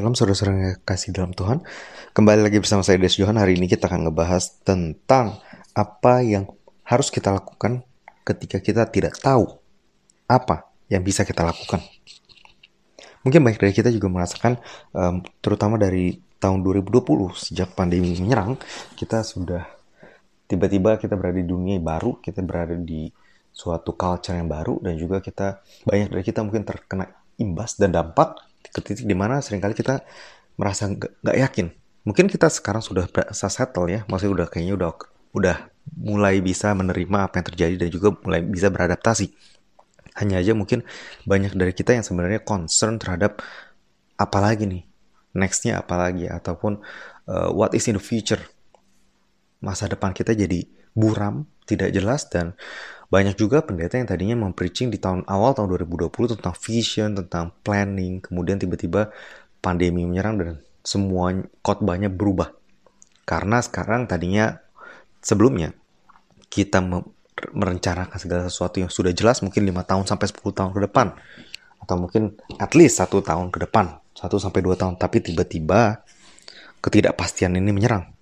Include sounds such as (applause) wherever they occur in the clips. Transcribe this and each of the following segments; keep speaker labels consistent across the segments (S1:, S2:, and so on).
S1: Shalom saudara-saudara yang kasih dalam Tuhan. Kembali lagi bersama saya Des Johan. Hari ini kita akan ngebahas tentang Apa yang harus kita lakukan ketika kita tidak tahu Apa yang bisa kita lakukan. Mungkin banyak dari kita juga merasakan um, Terutama dari tahun 2020 Sejak pandemi menyerang Kita sudah tiba-tiba kita berada di dunia baru Kita berada di suatu culture yang baru Dan juga kita banyak dari kita mungkin terkena imbas dan dampak ke titik di mana sering kali kita merasa nggak yakin. Mungkin kita sekarang sudah settle ya, maksudnya udah kayaknya udah udah mulai bisa menerima apa yang terjadi dan juga mulai bisa beradaptasi. Hanya aja mungkin banyak dari kita yang sebenarnya concern terhadap apa lagi nih, nextnya apa lagi, ataupun uh, what is in the future. Masa depan kita jadi buram, tidak jelas, dan banyak juga pendeta yang tadinya mempreaching di tahun awal tahun 2020 tentang vision, tentang planning, kemudian tiba-tiba pandemi menyerang dan semua khotbahnya berubah. Karena sekarang tadinya sebelumnya kita merencanakan segala sesuatu yang sudah jelas mungkin 5 tahun sampai 10 tahun ke depan. Atau mungkin at least satu tahun ke depan, 1 sampai 2 tahun, tapi tiba-tiba ketidakpastian ini menyerang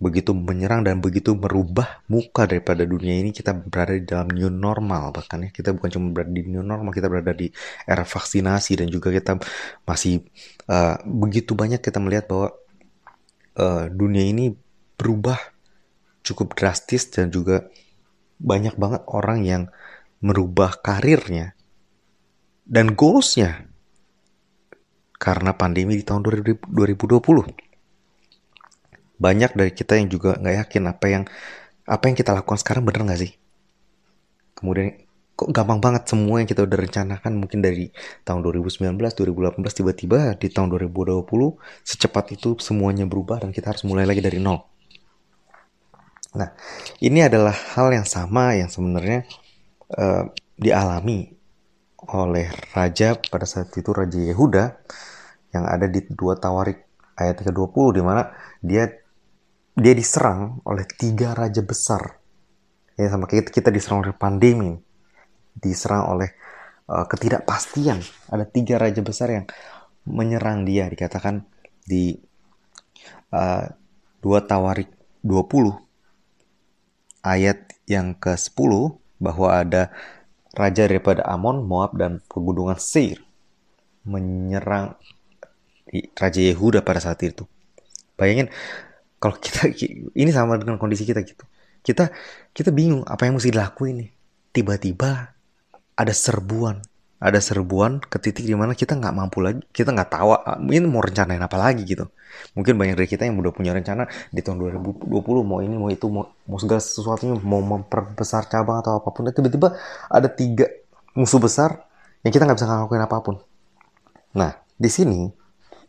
S1: begitu menyerang dan begitu merubah muka daripada dunia ini kita berada di dalam new normal. Bahkan ya kita bukan cuma berada di new normal kita berada di era vaksinasi dan juga kita masih uh, begitu banyak kita melihat bahwa uh, dunia ini berubah cukup drastis dan juga banyak banget orang yang merubah karirnya dan goalsnya karena pandemi di tahun 2020 banyak dari kita yang juga nggak yakin apa yang apa yang kita lakukan sekarang bener nggak sih? Kemudian kok gampang banget semua yang kita udah rencanakan mungkin dari tahun 2019 2018 tiba-tiba di tahun 2020 secepat itu semuanya berubah dan kita harus mulai lagi dari nol. Nah ini adalah hal yang sama yang sebenarnya uh, dialami oleh raja pada saat itu raja Yehuda yang ada di dua Tawarik ayat ke-20 di mana dia dia diserang oleh tiga raja besar. Ya sama kita, kita diserang oleh pandemi, diserang oleh uh, ketidakpastian. Ada tiga raja besar yang menyerang dia dikatakan di uh, dua Tawarik 20 ayat yang ke-10 bahwa ada raja daripada Amon, Moab dan pegunungan Seir menyerang Raja Yehuda pada saat itu. Bayangin kalau kita ini sama dengan kondisi kita gitu. Kita kita bingung apa yang mesti dilakuin nih. Tiba-tiba ada serbuan. Ada serbuan ke titik di mana kita nggak mampu lagi kita nggak tahu ah, ini mau rencanain apa lagi gitu. Mungkin banyak dari kita yang udah punya rencana di tahun 2020 mau ini mau itu mau, mau segala sesuatunya mau memperbesar cabang atau apa pun. Tiba-tiba ada tiga musuh besar yang kita nggak bisa ngelakuin apa pun. Nah di sini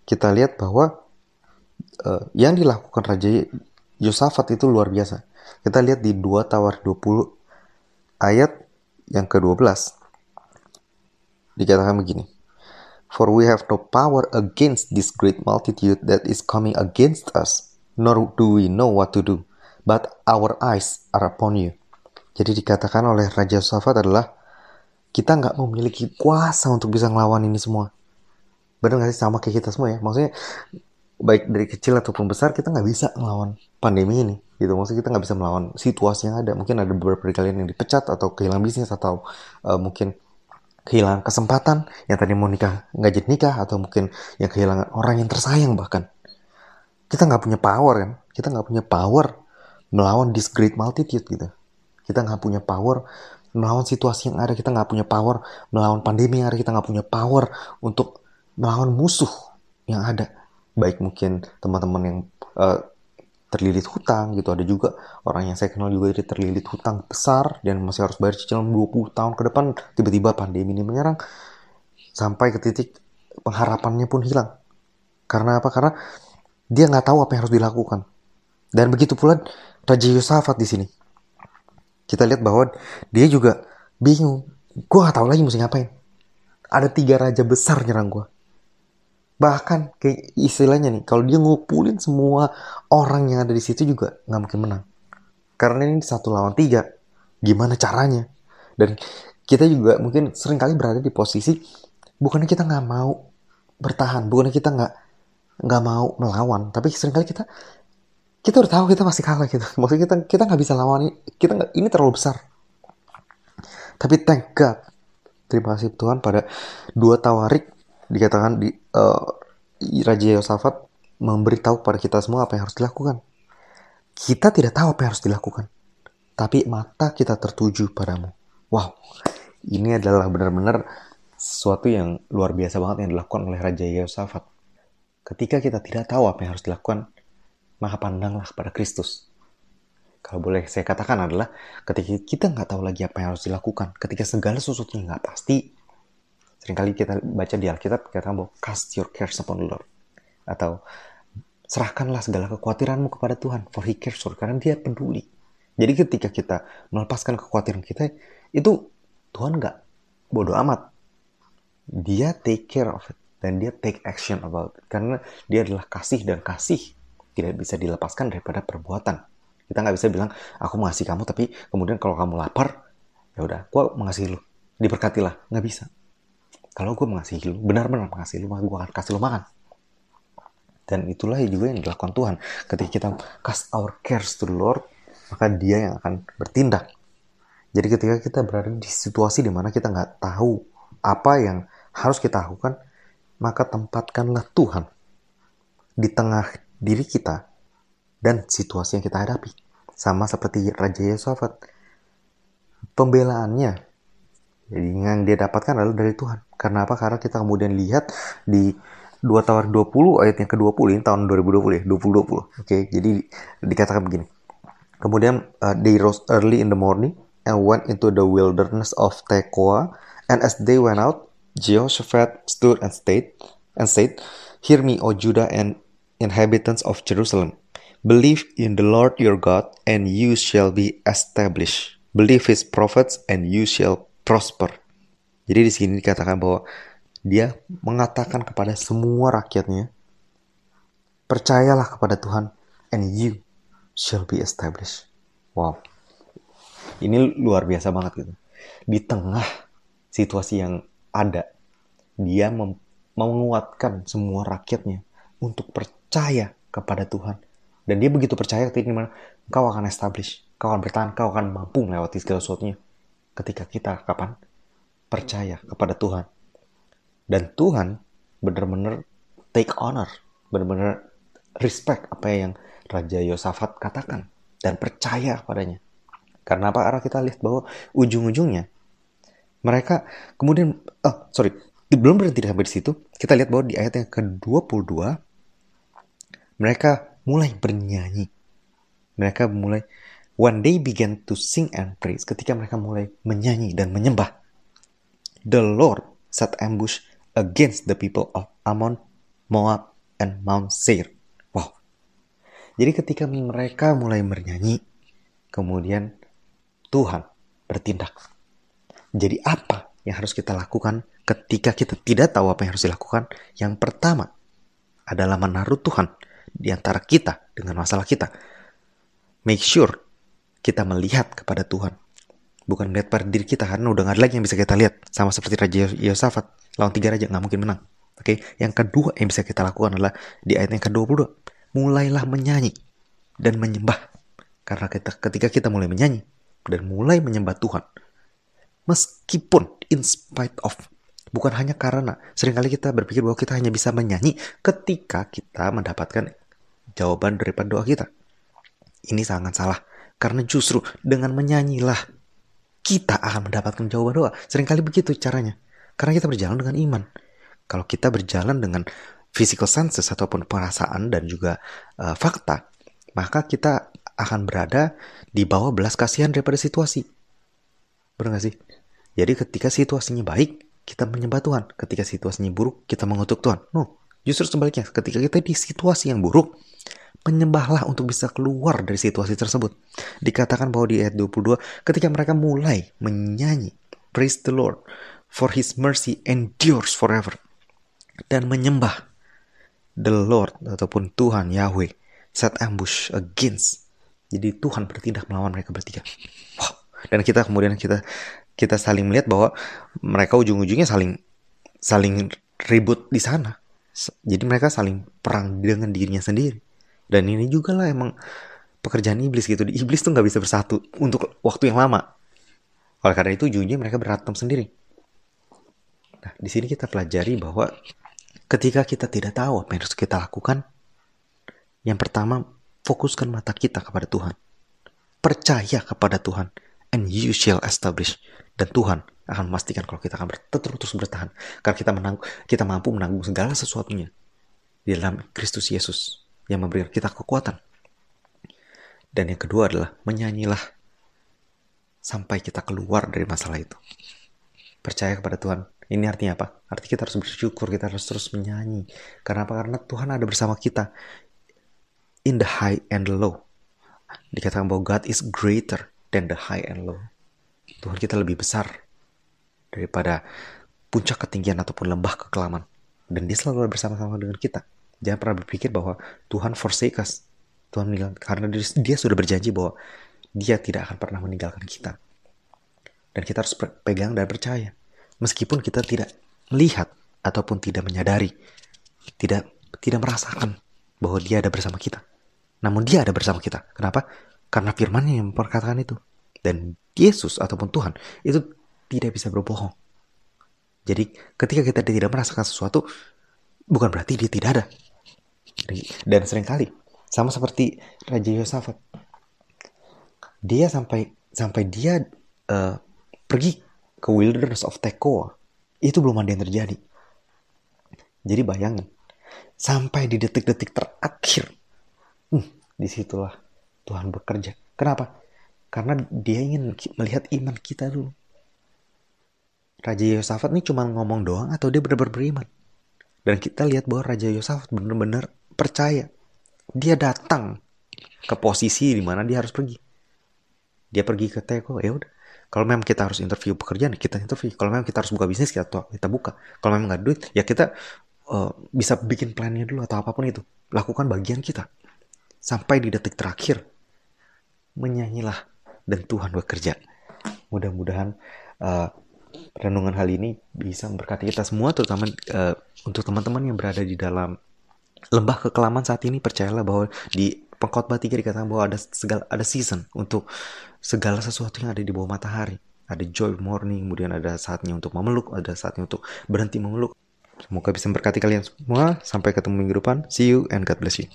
S1: kita lihat bahwa uh, yang dilakukan Raja Yosafat itu luar biasa. Kita lihat di 2 Tawar 20 ayat yang ke-12. Dikatakan begini. For we have no power against this great multitude that is coming against us, nor do we know what to do, but our eyes are upon you. Jadi dikatakan oleh Raja Yosafat adalah kita nggak memiliki kuasa untuk bisa ngelawan ini semua. Benar nggak sih sama kayak kita semua ya? Maksudnya baik dari kecil ataupun besar kita nggak bisa melawan pandemi ini gitu. Maksudnya kita nggak bisa melawan situasi yang ada. Mungkin ada beberapa dari kalian yang dipecat atau kehilangan bisnis atau uh, mungkin kehilangan kesempatan yang tadi mau nikah nggak jadi nikah atau mungkin yang kehilangan orang yang tersayang bahkan. Kita nggak punya power kan? Kita nggak punya power melawan this great multitude gitu. Kita nggak punya power melawan situasi yang ada. Kita nggak punya power melawan pandemi yang ada. Kita nggak punya power untuk melawan musuh yang ada baik mungkin teman-teman yang uh, terlilit hutang gitu ada juga orang yang saya kenal juga jadi terlilit hutang besar dan masih harus bayar cicilan 20 tahun ke depan tiba-tiba pandemi ini menyerang sampai ke titik pengharapannya pun hilang. Karena apa? Karena dia nggak tahu apa yang harus dilakukan. Dan begitu pula Raja Yosafat di sini. Kita lihat bahwa dia juga bingung. Gue nggak tahu lagi mesti ngapain. Ada tiga raja besar nyerang gue bahkan kayak istilahnya nih kalau dia ngumpulin semua orang yang ada di situ juga nggak mungkin menang. Karena ini satu lawan tiga gimana caranya? Dan kita juga mungkin sering kali berada di posisi bukannya kita nggak mau bertahan bukannya kita nggak nggak mau melawan tapi sering kali kita kita udah tahu kita masih kalah gitu. (laughs) Maksudnya kita kita nggak bisa lawan kita nggak ini terlalu besar. Tapi thank God terima kasih Tuhan pada dua tawarik dikatakan di uh, Raja Yosafat memberitahu kepada kita semua apa yang harus dilakukan kita tidak tahu apa yang harus dilakukan tapi mata kita tertuju padamu wow ini adalah benar-benar sesuatu yang luar biasa banget yang dilakukan oleh Raja Yosafat. Ketika kita tidak tahu apa yang harus dilakukan, maka pandanglah kepada Kristus. Kalau boleh saya katakan adalah ketika kita nggak tahu lagi apa yang harus dilakukan, ketika segala sesuatunya nggak pasti, sering kali kita baca di Alkitab katakan bahwa cast your cares upon the Lord. Atau serahkanlah segala kekhawatiranmu kepada Tuhan, for he cares for, karena dia peduli. Jadi ketika kita melepaskan kekhawatiran kita, itu Tuhan nggak bodoh amat. Dia take care of it dan dia take action about it. Karena dia adalah kasih dan kasih tidak bisa dilepaskan daripada perbuatan. Kita nggak bisa bilang aku mengasihi kamu tapi kemudian kalau kamu lapar ya udah gue mengasihi lu. Diberkatilah. Nggak bisa kalau gue mengasihi lu benar-benar mengasihi lu maka gue akan kasih lu makan dan itulah juga yang dilakukan Tuhan ketika kita cast our cares to the Lord maka dia yang akan bertindak jadi ketika kita berada di situasi di mana kita nggak tahu apa yang harus kita lakukan, maka tempatkanlah Tuhan di tengah diri kita dan situasi yang kita hadapi. Sama seperti Raja Yosafat. Pembelaannya yang dia dapatkan adalah dari Tuhan. Karena apa? Karena kita kemudian lihat di 2 Tawar 20 ayat yang ke-20 ini tahun 2020 ya, 2020. Oke, okay? jadi dikatakan begini. Kemudian uh, they rose early in the morning and went into the wilderness of Tekoa and as they went out Jehoshaphat stood and stayed and said, Hear me, O Judah and inhabitants of Jerusalem. Believe in the Lord your God, and you shall be established. Believe his prophets, and you shall prosper. Jadi di sini dikatakan bahwa dia mengatakan kepada semua rakyatnya, percayalah kepada Tuhan, and you shall be established. Wow, ini luar biasa banget gitu. Di tengah situasi yang ada. Dia menguatkan semua rakyatnya untuk percaya kepada Tuhan. Dan dia begitu percaya ketika di mana kau akan establish, kau akan bertahan, kau akan mampu melewati segala sesuatunya. Ketika kita kapan? Percaya kepada Tuhan. Dan Tuhan benar-benar take honor, benar-benar respect apa yang Raja Yosafat katakan dan percaya padanya. Karena apa? Karena kita lihat bahwa ujung-ujungnya mereka kemudian, oh sorry, belum berhenti sampai di situ. Kita lihat bahwa di ayat yang ke-22, mereka mulai bernyanyi. Mereka mulai, when they began to sing and praise, ketika mereka mulai menyanyi dan menyembah, the Lord set ambush against the people of Ammon, Moab, and Mount Seir. Wow. Jadi ketika mereka mulai bernyanyi, kemudian Tuhan bertindak. Jadi apa yang harus kita lakukan ketika kita tidak tahu apa yang harus dilakukan? Yang pertama adalah menaruh Tuhan di antara kita dengan masalah kita. Make sure kita melihat kepada Tuhan. Bukan melihat pada diri kita karena udah gak ada lagi yang bisa kita lihat. Sama seperti Raja Yosafat. Lawan tiga raja gak mungkin menang. Oke, okay? yang kedua yang bisa kita lakukan adalah di ayat yang ke-22. Mulailah menyanyi dan menyembah. Karena kita, ketika kita mulai menyanyi dan mulai menyembah Tuhan, Meskipun in spite of bukan hanya karena sering kali kita berpikir bahwa kita hanya bisa menyanyi ketika kita mendapatkan jawaban daripada doa kita. Ini sangat salah karena justru dengan menyanyilah kita akan mendapatkan jawaban doa. Seringkali begitu caranya. Karena kita berjalan dengan iman. Kalau kita berjalan dengan physical senses ataupun perasaan dan juga uh, fakta, maka kita akan berada di bawah belas kasihan daripada situasi. Benar gak sih? Jadi ketika situasinya baik, kita menyembah Tuhan. Ketika situasinya buruk, kita mengutuk Tuhan. No, justru sebaliknya. Ketika kita di situasi yang buruk, menyembahlah untuk bisa keluar dari situasi tersebut. Dikatakan bahwa di ayat 22, ketika mereka mulai menyanyi, Praise the Lord, for His mercy endures forever. Dan menyembah the Lord ataupun Tuhan Yahweh set ambush against. Jadi Tuhan bertindak melawan mereka bertiga. Wow, dan kita kemudian kita kita saling melihat bahwa mereka ujung-ujungnya saling saling ribut di sana Jadi mereka saling perang dengan dirinya sendiri. Dan ini juga lah emang pekerjaan iblis gitu. Iblis tuh nggak bisa bersatu untuk waktu yang lama. Oleh karena itu ujungnya mereka berantem sendiri. Nah, di sini kita pelajari bahwa ketika kita tidak tahu apa yang harus kita lakukan, yang pertama fokuskan mata kita kepada Tuhan. Percaya kepada Tuhan and you shall establish. Dan Tuhan akan memastikan kalau kita akan terus terus bertahan. Karena kita menang, kita mampu menanggung segala sesuatunya di dalam Kristus Yesus yang memberikan kita kekuatan. Dan yang kedua adalah menyanyilah sampai kita keluar dari masalah itu. Percaya kepada Tuhan. Ini artinya apa? Artinya kita harus bersyukur, kita harus terus menyanyi. Karena apa? Karena Tuhan ada bersama kita. In the high and the low. Dikatakan bahwa God is greater than the high and low. Tuhan kita lebih besar daripada puncak ketinggian ataupun lembah kekelaman. Dan dia selalu bersama-sama dengan kita. Jangan pernah berpikir bahwa Tuhan forsake us. Tuhan meninggal, karena dia sudah berjanji bahwa dia tidak akan pernah meninggalkan kita. Dan kita harus pegang dan percaya. Meskipun kita tidak melihat ataupun tidak menyadari, tidak tidak merasakan bahwa dia ada bersama kita. Namun dia ada bersama kita. Kenapa? Karena firmannya yang memperkatakan itu. Dan Yesus ataupun Tuhan itu tidak bisa berbohong. Jadi ketika kita tidak merasakan sesuatu, bukan berarti dia tidak ada. Dan sering kali, sama seperti Raja Yosafat, dia sampai sampai dia uh, pergi ke wilderness of Tekoa, itu belum ada yang terjadi. Jadi bayangin, sampai di detik-detik terakhir, hmm, di situlah Tuhan bekerja. Kenapa? Karena dia ingin melihat iman kita dulu. Raja Yosafat ini cuma ngomong doang atau dia benar-benar beriman. Dan kita lihat bahwa Raja Yosafat benar-benar percaya. Dia datang ke posisi di mana dia harus pergi. Dia pergi ke Teko, ya udah. Kalau memang kita harus interview pekerjaan, kita interview. Kalau memang kita harus buka bisnis, kita kita buka. Kalau memang nggak duit, ya kita uh, bisa bikin plannya dulu atau apa pun itu. Lakukan bagian kita. Sampai di detik terakhir, menyanyilah dan Tuhan bekerja. Mudah-mudahan uh, renungan hal ini bisa memberkati kita semua, terutama uh, untuk teman-teman yang berada di dalam lembah kekelaman saat ini. Percayalah bahwa di pengkhotbah tiga dikatakan bahwa ada segala ada season untuk segala sesuatu yang ada di bawah matahari. Ada joy morning, kemudian ada saatnya untuk memeluk, ada saatnya untuk berhenti memeluk. Semoga bisa memberkati kalian semua. Sampai ketemu minggu depan. See you and God bless you.